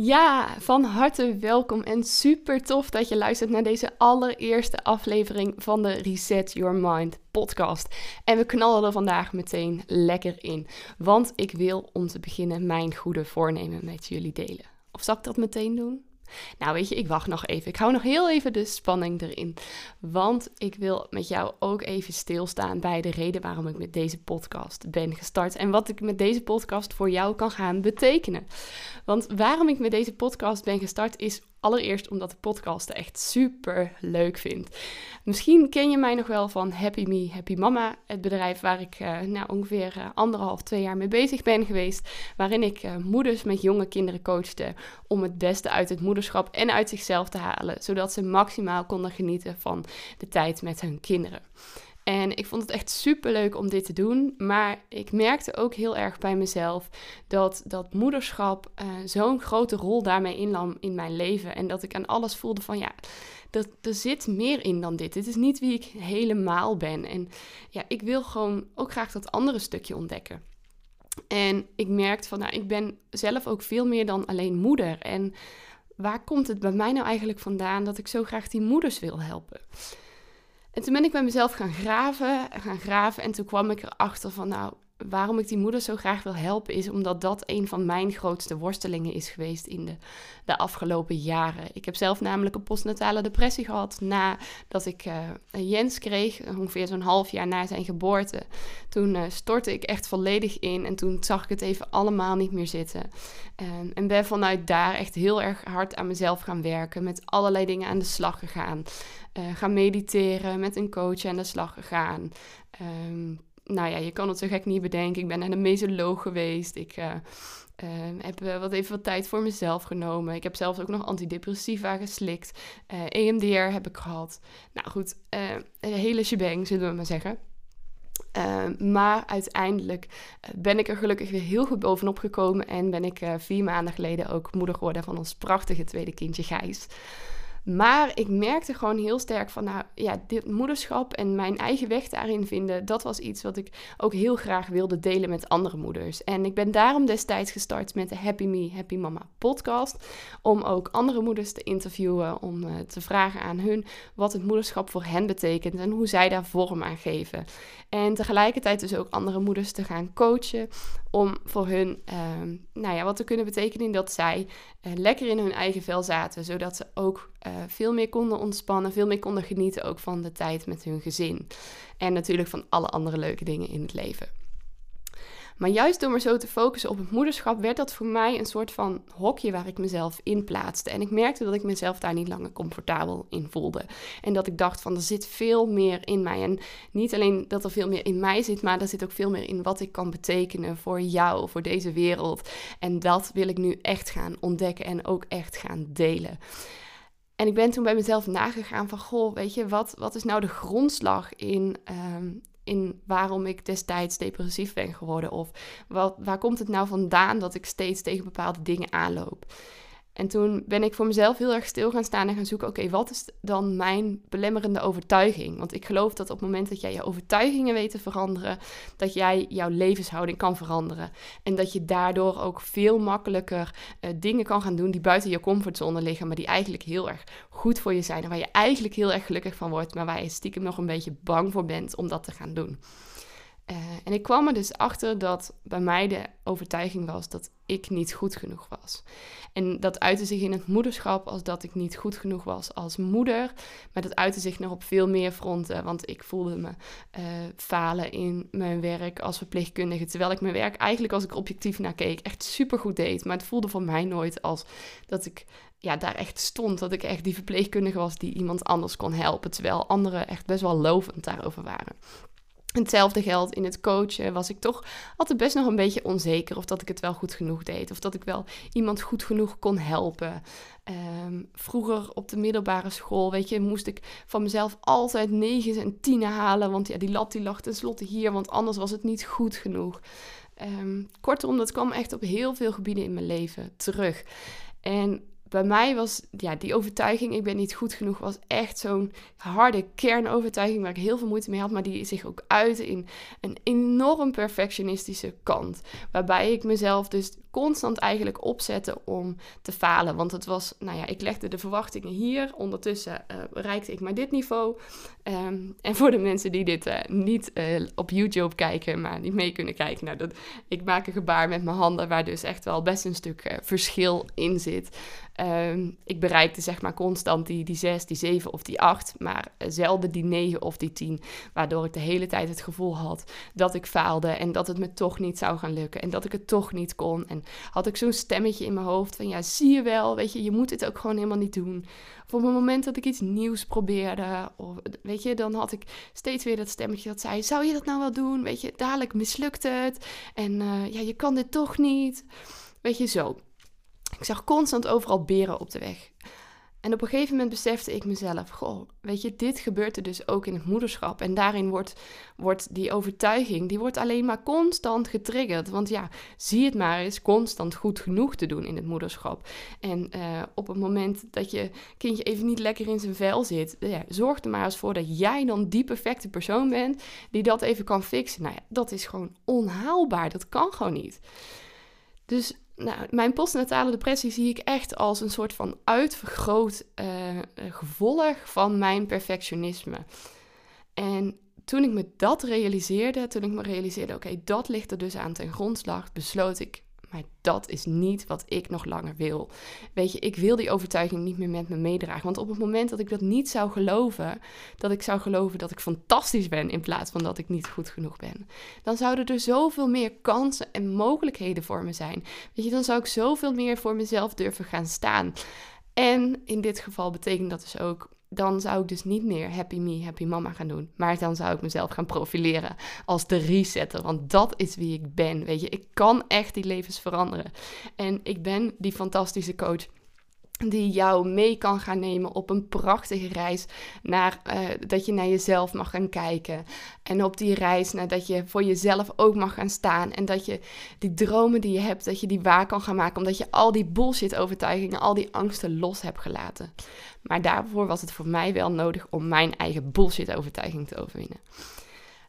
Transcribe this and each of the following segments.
Ja, van harte welkom en super tof dat je luistert naar deze allereerste aflevering van de Reset Your Mind podcast. En we knallen er vandaag meteen lekker in, want ik wil om te beginnen mijn goede voornemen met jullie delen. Of zal ik dat meteen doen? Nou, weet je, ik wacht nog even. Ik hou nog heel even de spanning erin. Want ik wil met jou ook even stilstaan bij de reden waarom ik met deze podcast ben gestart. En wat ik met deze podcast voor jou kan gaan betekenen. Want waarom ik met deze podcast ben gestart is Allereerst omdat de podcast echt super leuk vind. Misschien ken je mij nog wel van Happy Me, Happy Mama, het bedrijf waar ik uh, nou, ongeveer uh, anderhalf, twee jaar mee bezig ben geweest. Waarin ik uh, moeders met jonge kinderen coachte om het beste uit het moederschap en uit zichzelf te halen. Zodat ze maximaal konden genieten van de tijd met hun kinderen. En ik vond het echt super leuk om dit te doen. Maar ik merkte ook heel erg bij mezelf dat dat moederschap uh, zo'n grote rol daarmee innam in mijn leven. En dat ik aan alles voelde van ja, dat, er zit meer in dan dit. Dit is niet wie ik helemaal ben. En ja, ik wil gewoon ook graag dat andere stukje ontdekken. En ik merkte van nou, ik ben zelf ook veel meer dan alleen moeder. En waar komt het bij mij nou eigenlijk vandaan dat ik zo graag die moeders wil helpen? En toen ben ik bij mezelf gaan graven, gaan graven. En toen kwam ik erachter van, nou, waarom ik die moeder zo graag wil helpen, is omdat dat een van mijn grootste worstelingen is geweest in de, de afgelopen jaren. Ik heb zelf namelijk een postnatale depressie gehad nadat ik uh, Jens kreeg, ongeveer zo'n half jaar na zijn geboorte. Toen uh, stortte ik echt volledig in en toen zag ik het even allemaal niet meer zitten. Um, en ben vanuit daar echt heel erg hard aan mezelf gaan werken, met allerlei dingen aan de slag gegaan. Uh, gaan mediteren, met een coach aan de slag gegaan. Um, nou ja, je kan het zo gek niet bedenken. Ik ben naar de mesoloog geweest. Ik uh, uh, heb uh, wat even wat tijd voor mezelf genomen. Ik heb zelfs ook nog antidepressiva geslikt. EMDR heb ik gehad. Nou goed, een hele shebang, zullen we maar zeggen. maar uiteindelijk ben ik er gelukkig weer heel goed bovenop gekomen. En ben ik vier maanden geleden ook moeder geworden van ons prachtige tweede kindje Gijs. Maar ik merkte gewoon heel sterk van, nou ja, dit moederschap en mijn eigen weg daarin vinden, dat was iets wat ik ook heel graag wilde delen met andere moeders. En ik ben daarom destijds gestart met de Happy Me, Happy Mama podcast. Om ook andere moeders te interviewen, om uh, te vragen aan hun wat het moederschap voor hen betekent en hoe zij daar vorm aan geven. En tegelijkertijd dus ook andere moeders te gaan coachen om voor hun, uh, nou ja, wat te kunnen betekenen dat zij uh, lekker in hun eigen vel zaten, zodat ze ook uh, veel meer konden ontspannen, veel meer konden genieten ook van de tijd met hun gezin. En natuurlijk van alle andere leuke dingen in het leven. Maar juist door me zo te focussen op het moederschap, werd dat voor mij een soort van hokje waar ik mezelf in plaatste. En ik merkte dat ik mezelf daar niet langer comfortabel in voelde. En dat ik dacht van er zit veel meer in mij. En niet alleen dat er veel meer in mij zit, maar er zit ook veel meer in wat ik kan betekenen voor jou, voor deze wereld. En dat wil ik nu echt gaan ontdekken en ook echt gaan delen. En ik ben toen bij mezelf nagegaan van, goh, weet je, wat, wat is nou de grondslag in, ehm, in waarom ik destijds depressief ben geworden? Of wat, waar komt het nou vandaan dat ik steeds tegen bepaalde dingen aanloop? En toen ben ik voor mezelf heel erg stil gaan staan en gaan zoeken: oké, wat is dan mijn belemmerende overtuiging? Want ik geloof dat op het moment dat jij je overtuigingen weet te veranderen, dat jij jouw levenshouding kan veranderen. En dat je daardoor ook veel makkelijker uh, dingen kan gaan doen die buiten je comfortzone liggen, maar die eigenlijk heel erg goed voor je zijn. En waar je eigenlijk heel erg gelukkig van wordt, maar waar je stiekem nog een beetje bang voor bent om dat te gaan doen. Uh, en ik kwam er dus achter dat bij mij de overtuiging was dat ik niet goed genoeg was. En dat uitte zich in het moederschap als dat ik niet goed genoeg was als moeder. Maar dat uitte zich nog op veel meer fronten. Want ik voelde me uh, falen in mijn werk als verpleegkundige. Terwijl ik mijn werk eigenlijk, als ik objectief naar keek, echt super goed deed. Maar het voelde voor mij nooit als dat ik ja, daar echt stond. Dat ik echt die verpleegkundige was die iemand anders kon helpen. Terwijl anderen echt best wel lovend daarover waren. Hetzelfde geldt in het coachen. Was ik toch altijd best nog een beetje onzeker of dat ik het wel goed genoeg deed. Of dat ik wel iemand goed genoeg kon helpen. Ehm, vroeger op de middelbare school, weet je, moest ik van mezelf altijd negen en tienen halen. Want ja, die lat die lag tenslotte hier, want anders was het niet goed genoeg. Um, kortom, dat kwam echt op heel veel gebieden in mijn leven terug. En bij mij was ja, die overtuiging, ik ben niet goed genoeg, was echt zo'n harde kernovertuiging waar ik heel veel moeite mee had, maar die zich ook uitte in een enorm perfectionistische kant. Waarbij ik mezelf dus constant eigenlijk opzette om te falen. Want het was, nou ja, ik legde de verwachtingen hier. Ondertussen bereikte ik maar dit niveau. Ehm, en voor de mensen die dit uh, niet uh, op YouTube kijken, maar niet mee kunnen kijken. Nou, dat, ik maak een gebaar met mijn handen, waar dus echt wel best een stuk verschil in zit. Um, ik bereikte zeg maar constant die, die 6, die 7 of die 8, maar zelden die 9 of die 10. Waardoor ik de hele tijd het gevoel had dat ik faalde en dat het me toch niet zou gaan lukken en dat ik het toch niet kon. En had ik zo'n stemmetje in mijn hoofd van ja, zie je wel, weet je, je moet het ook gewoon helemaal niet doen. Of op het moment dat ik iets nieuws probeerde, of, weet je, dan had ik steeds weer dat stemmetje dat zei, zou je dat nou wel doen? Weet je, dadelijk mislukt het en uh, ja, je kan dit toch niet. Weet je, zo. Ik zag constant overal beren op de weg. En op een gegeven moment besefte ik mezelf, goh, weet je, dit gebeurt er dus ook in het moederschap. En daarin wordt, wordt die overtuiging, die wordt alleen maar constant getriggerd. Want ja, zie het maar eens constant goed genoeg te doen in het moederschap. En uh, op het moment dat je kindje even niet lekker in zijn vel zit, ja, zorg er maar eens voor dat jij dan die perfecte persoon bent die dat even kan fixen. Nou ja, dat is gewoon onhaalbaar. Dat kan gewoon niet. Dus nou, mijn postnatale depressie zie ik echt als een soort van uitvergroot uh, gevolg van mijn perfectionisme. En toen ik me dat realiseerde, toen ik me realiseerde, oké, dat ligt er dus aan ten grondslag, besloot ik, maar dat is niet wat ik nog langer wil. Weet je, ik wil die overtuiging niet meer met me meedragen. Want op het moment dat ik dat niet zou geloven, dat ik zou geloven dat ik fantastisch ben in plaats van dat ik niet goed genoeg ben, dan zouden er zoveel meer kansen en mogelijkheden voor me zijn. Weet je, dan zou ik zoveel meer voor mezelf durven gaan staan. En in dit geval betekent dat dus ook dan zou ik dus niet meer Happy Me, Happy Mama gaan doen. Maar dan zou ik mezelf gaan profileren als de resetter. Want dat is wie ik ben. Weet je, ik kan echt die levens veranderen. En ik ben die fantastische coach die jou mee kan gaan nemen op een prachtige reis naar uh, dat je naar jezelf mag gaan kijken. En op die reis naar dat je voor jezelf ook mag gaan staan. En dat je die dromen die je hebt, dat je die waar kan gaan maken. Omdat je al die bullshit overtuigingen, al die angsten los hebt gelaten. Maar daarvoor was het voor mij wel nodig om mijn eigen bullshit overtuiging te overwinnen.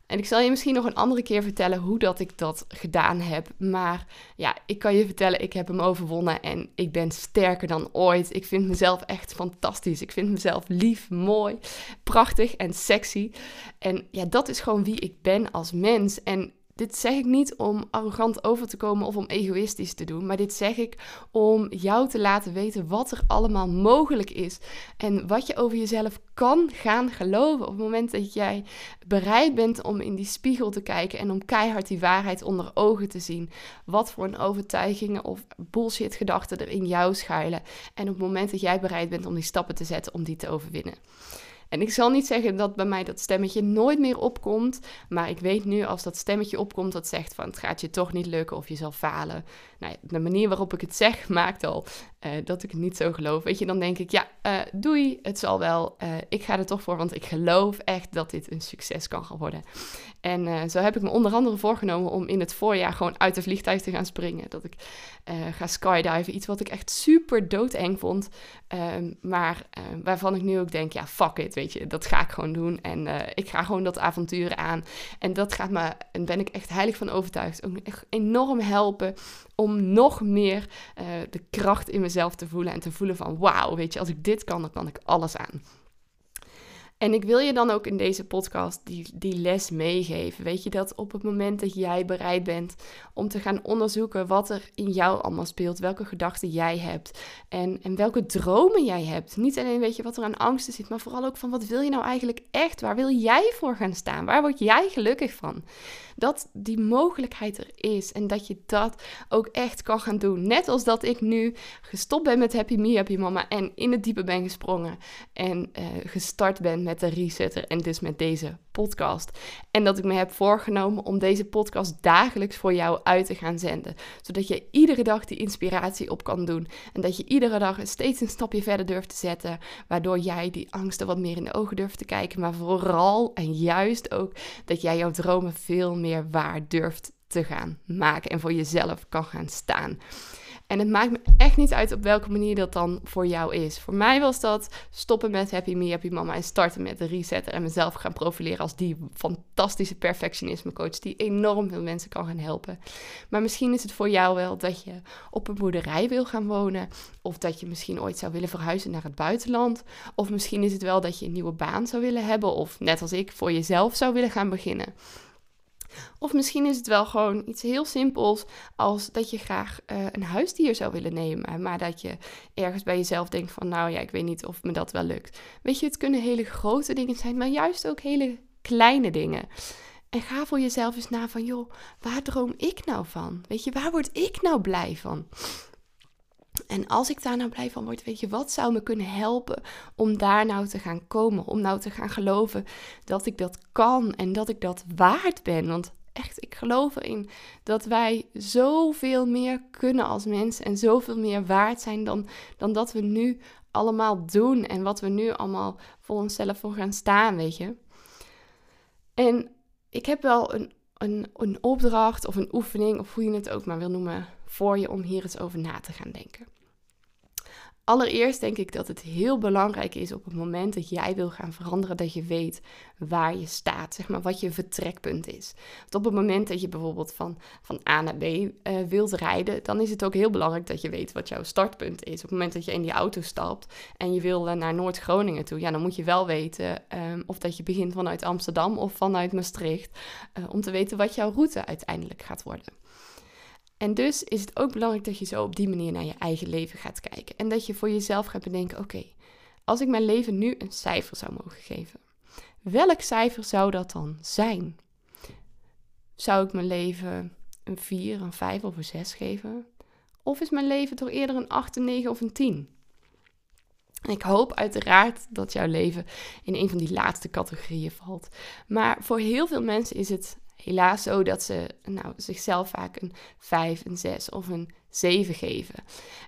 En ik zal je misschien nog een andere keer vertellen hoe dat ik dat gedaan heb. Maar ja, ik kan je vertellen, ik heb hem overwonnen en ik ben sterker dan ooit. Ik vind mezelf echt fantastisch. Ik vind mezelf lief, mooi, prachtig en sexy. En ja, dat is gewoon wie ik ben als mens. En dit zeg ik niet om arrogant over te komen of om egoïstisch te doen, maar dit zeg ik om jou te laten weten wat er allemaal mogelijk is en wat je over jezelf kan gaan geloven op het moment dat jij bereid bent om in die spiegel te kijken en om keihard die waarheid onder ogen te zien. Wat voor een overtuigingen of bullshit gedachten er in jou schuilen en op het moment dat jij bereid bent om die stappen te zetten om die te overwinnen. En ik zal niet zeggen dat bij mij dat stemmetje nooit meer opkomt. Maar ik weet nu als dat stemmetje opkomt dat zegt van het gaat je toch niet lukken of je zal falen. Nou, de manier waarop ik het zeg maakt al uh, dat ik het niet zo geloof. Weet je, dan denk ik ja, uh, doei, het zal wel. Uh, ik ga er toch voor, want ik geloof echt dat dit een succes kan gaan worden. En zo heb ik me onder andere voorgenomen om in het voorjaar gewoon uit de vliegtuig te gaan springen. Dat ik ga skydiven, iets wat ik echt super doodeng vond. Ehm, maar waarvan ik nu ook denk, ja, fuck it, weet je, dat ga ik gewoon doen. En ik ga gewoon dat avontuur aan. En dat gaat me, en ben ik echt heilig van overtuigd, ook echt enorm helpen om nog meer uh, de kracht in mezelf te voelen en te voelen van wauw, weet je, als ik dit kan, dan kan ik alles aan. En ik wil je dan ook in deze podcast die, die les meegeven. Weet je dat op het moment dat jij bereid bent om te gaan onderzoeken wat er in jou allemaal speelt, welke gedachten jij hebt en, en welke dromen jij hebt. Niet alleen weet je wat er aan angsten zit, maar vooral ook van wat wil je nou eigenlijk echt? Waar wil jij voor gaan staan? Waar word jij gelukkig van? Dat die mogelijkheid er is en dat je dat ook echt kan gaan doen. Net als dat ik nu gestopt ben met Happy Me, Happy Mama en in het diepe ben gesprongen en uh, gestart ben met de resetter en dus met deze podcast. En dat ik me heb voorgenomen om deze podcast dagelijks voor jou uit te gaan zenden. Zodat je iedere dag die inspiratie op kan doen. En dat je iedere dag steeds een stapje verder durft te zetten. Waardoor jij die angsten wat meer in de ogen durft te kijken. Maar vooral en juist ook dat jij jouw dromen veel meer waar durft te gaan maken. En voor jezelf kan gaan staan. En het maakt me echt niet uit op welke manier dat dan voor jou is. Voor mij was dat stoppen met Happy Me, Happy Mama en starten met de resetter en mezelf gaan profileren als die fantastische perfectionisme coach die enorm veel mensen kan gaan helpen. Maar misschien is het voor jou wel dat je op een boerderij wil gaan wonen of dat je misschien ooit zou willen verhuizen naar het buitenland. Of misschien is het wel dat je een nieuwe baan zou willen hebben of net als ik voor jezelf zou willen gaan beginnen. Of misschien is het wel gewoon iets heel simpels als dat je graag uh, een huisdier zou willen nemen, maar dat je ergens bij jezelf denkt van nou ja, ik weet niet of me dat wel lukt. Weet je, het kunnen hele grote dingen zijn, maar juist ook hele kleine dingen. En ga voor jezelf eens na van joh, waar droom ik nou van? Weet je, waar word ik nou blij van? En als ik daar nou blij van word, weet je, wat zou me kunnen helpen om daar nou te gaan komen? Om nou te gaan geloven dat ik dat kan en dat ik dat waard ben. Want echt, ik geloof erin dat wij zoveel meer kunnen als mens en zoveel meer waard zijn dan, dan dat we nu allemaal doen en wat we nu allemaal voor onszelf voor gaan staan, weet je. En ik heb wel een, een, een opdracht of een oefening, of hoe je het ook maar wil noemen, voor je om hier eens over na te gaan denken. Allereerst denk ik dat het heel belangrijk is op het moment dat jij wil gaan veranderen, dat je weet waar je staat, zeg maar wat je vertrekpunt is. Want op het moment dat je bijvoorbeeld van, van A naar B uh, wilt rijden, dan is het ook heel belangrijk dat je weet wat jouw startpunt is. Op het moment dat je in die auto stapt en je wil naar Noord-Groningen toe, ja, dan moet je wel weten um, of dat je begint vanuit Amsterdam of vanuit Maastricht, uh, om te weten wat jouw route uiteindelijk gaat worden. En dus is het ook belangrijk dat je zo op die manier naar je eigen leven gaat kijken. En dat je voor jezelf gaat bedenken: oké, als ik mijn leven nu een cijfer zou mogen geven, welk cijfer zou dat dan zijn? Zou ik mijn leven een 4, een 5 of een 6 geven? Of is mijn leven toch eerder een 8, een 9 of een 10? En ik hoop uiteraard dat jouw leven in een van die laatste categorieën valt. Maar voor heel veel mensen is het helaas zo dat ze nou, zichzelf vaak een 5, een 6 of een 7 geven.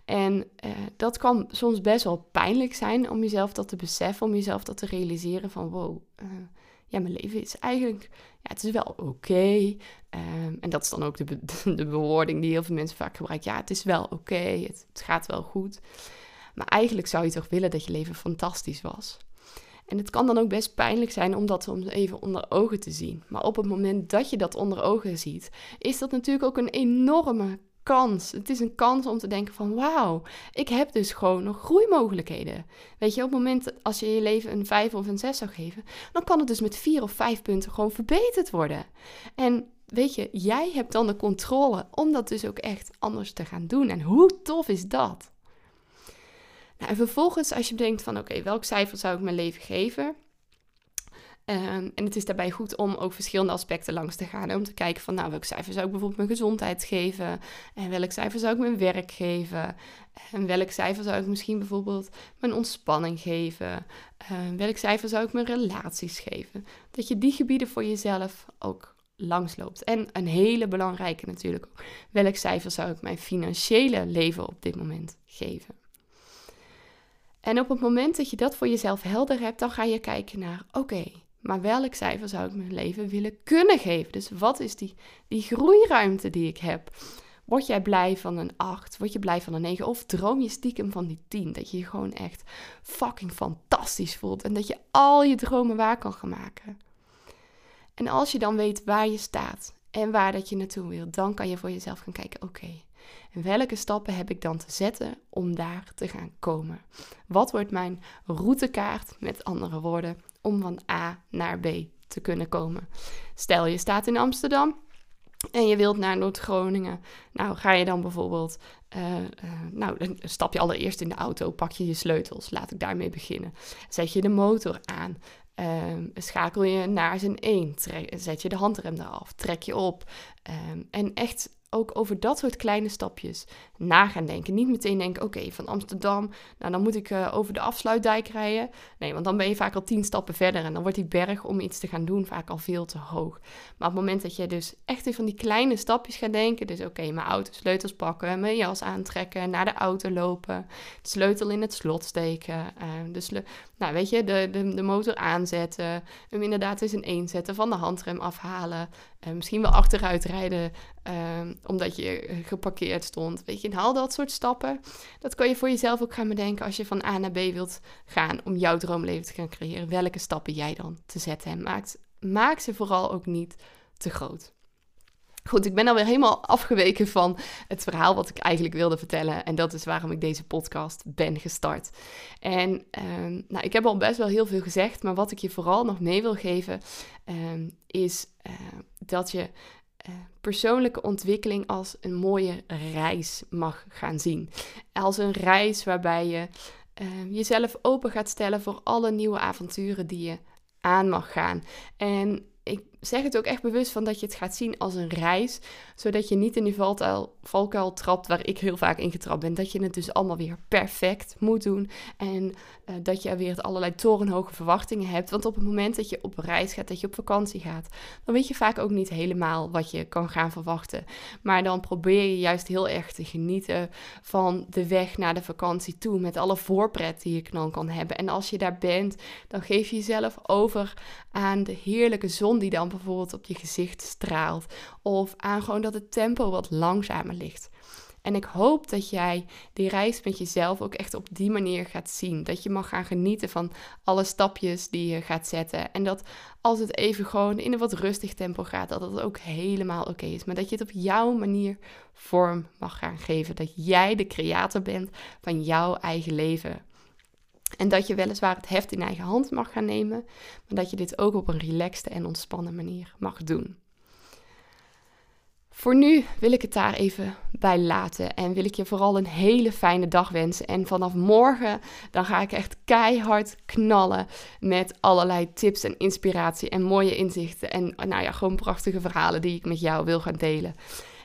En uh, dat kan soms best wel pijnlijk zijn om jezelf dat te beseffen, om jezelf dat te realiseren van wow, uh, ja, mijn leven is eigenlijk, ja, het is wel oké. Um, en dat is dan ook de, de bewoording die heel veel mensen vaak gebruiken. Ja, het is wel oké, het gaat wel goed. Maar eigenlijk zou je toch willen dat je leven fantastisch was. En het kan dan ook best pijnlijk zijn om dat soms even onder ogen te zien. Maar op het moment dat je dat onder ogen ziet, is dat natuurlijk ook een enorme kans. Het is een kans om te denken van wauw, ik heb dus gewoon nog groeimogelijkheden. Weet je, op het moment als je je leven een 5 of een 6 zou geven, dan kan het dus met 4 of 5 punten gewoon verbeterd worden. En weet je, jij hebt dan de controle om dat dus ook echt anders te gaan doen. En hoe tof is dat? Nou, en vervolgens, als je bedenkt van oké, welk cijfer zou ik mijn leven geven? Ehm, en het is daarbij goed om ook verschillende aspecten langs te gaan. Om te kijken van, nou, welk cijfer zou ik bijvoorbeeld mijn gezondheid geven? En welk cijfer zou ik mijn werk geven? En welk cijfer zou ik misschien bijvoorbeeld mijn ontspanning geven? Uh, welk cijfer zou ik mijn relaties geven? Dat je die gebieden voor jezelf ook langsloopt. En een hele belangrijke natuurlijk ook. Welk cijfer zou ik mijn financiële leven op dit moment geven? En op het moment dat je dat voor jezelf helder hebt, dan ga je kijken naar, oké, maar welk cijfer zou ik mijn leven willen kunnen geven? Dus wat is die, die groeiruimte die ik heb? Word jij blij van een 8? Word je blij van een 9? Of droom je stiekem van die 10? Dat je je gewoon echt fucking fantastisch voelt en dat je al je dromen waar kan gaan maken. En als je dan weet waar je staat en waar dat je naartoe wil, dan kan je voor jezelf gaan kijken: oké, en welke stappen heb ik dan te zetten om daar te gaan komen? Wat wordt mijn routekaart, met andere woorden, om van A naar B te kunnen komen? Stel je staat in Amsterdam en je wilt naar Noord-Groningen. Nou, ga je dan bijvoorbeeld, uh, uh, nou, stap je allereerst in de auto, pak je je sleutels, laat ik daarmee beginnen. Zet je de motor aan, Um, schakel je naar zijn 1, zet je de handrem eraf, trek je op. Um, en echt ook over dat soort kleine stapjes na gaan denken. Niet meteen denken, oké, van Amsterdam, nou dan moet ik uh, over de afsluitdijk rijden. Nee, want dan ben je vaak al tien stappen verder en dan wordt die berg om iets te gaan doen vaak al veel te hoog. Maar op het moment dat je dus echt even van die kleine stapjes gaat denken, dus oké, mijn auto sleutels pakken, mijn jas aantrekken, naar de auto lopen, de sleutel in het slot steken, uh, de, nou, weet je, de, de, de motor aanzetten, hem inderdaad eens in één zetten, van de handrem afhalen, uh, misschien wel achteruit rijden omdat je geparkeerd stond. Weet je, en haal dat soort stappen. Dat kan je voor jezelf ook gaan bedenken als je van A naar B wilt gaan om jouw droomleven te gaan creëren. Welke stappen jij dan te zetten. En maak, maak ze vooral ook niet te groot. Goed, ik ben alweer helemaal afgeweken van het verhaal wat ik eigenlijk wilde vertellen. En dat is waarom ik deze podcast ben gestart. En ehm, nou, ik heb al best wel heel veel gezegd, maar wat ik je vooral nog mee wil geven, ehm, is uh, dat je eh, persoonlijke ontwikkeling als een mooie reis mag gaan zien. Als een reis waarbij je uh, jezelf open gaat stellen voor alle nieuwe avonturen die je aan mag gaan. En ik zeg het ook echt bewust van dat je het gaat zien als een reis, zodat je niet in die valkuil, valkuil trapt waar ik heel vaak in getrapt ben. Dat je het dus allemaal weer perfect moet doen en uh, dat je weer allerlei torenhoge verwachtingen hebt. Want op het moment dat je op reis gaat, dat je op vakantie gaat, dan weet je vaak ook niet helemaal wat je kan gaan verwachten. Maar dan probeer je juist heel erg te genieten van de weg naar de vakantie toe, met alle voorpret die je dan kan hebben. En als je daar bent, dan geef je jezelf over aan de heerlijke zon die dan bijvoorbeeld op je gezicht straalt. Of aan gewoon dat het tempo wat langzamer ligt. En ik hoop dat jij die reis met jezelf ook echt op die manier gaat zien. Dat je mag gaan genieten van alle stapjes die je gaat zetten. En dat als het even gewoon in een wat rustig tempo gaat, dat het ook helemaal oké is. Maar dat je het op jouw manier vorm mag gaan geven. Dat jij de creator bent van jouw eigen leven. En dat je weliswaar het heft in eigen hand mag gaan nemen, maar dat je dit ook op een relaxte en ontspannen manier mag doen. Voor nu wil ik het daar even bij laten en wil ik je vooral een hele fijne dag wensen. En vanaf morgen dan ga ik echt keihard knallen met allerlei tips en inspiratie en mooie inzichten en nou ja, gewoon prachtige verhalen die ik met jou wil gaan delen.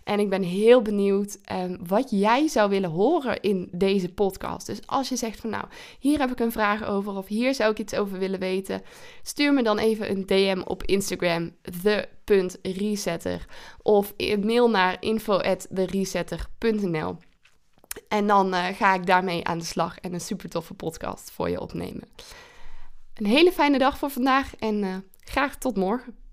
En ik ben heel benieuwd um, wat jij zou willen horen in deze podcast. Dus als je zegt van nou, hier heb ik een vraag over of hier zou ik iets over willen weten, stuur me dan even een DM op Instagram, the.resetter. Of mail naar info.theresetter.nl. En dan uh, ga ik daarmee aan de slag en een super toffe podcast voor je opnemen. Een hele fijne dag voor vandaag en uh, graag tot morgen.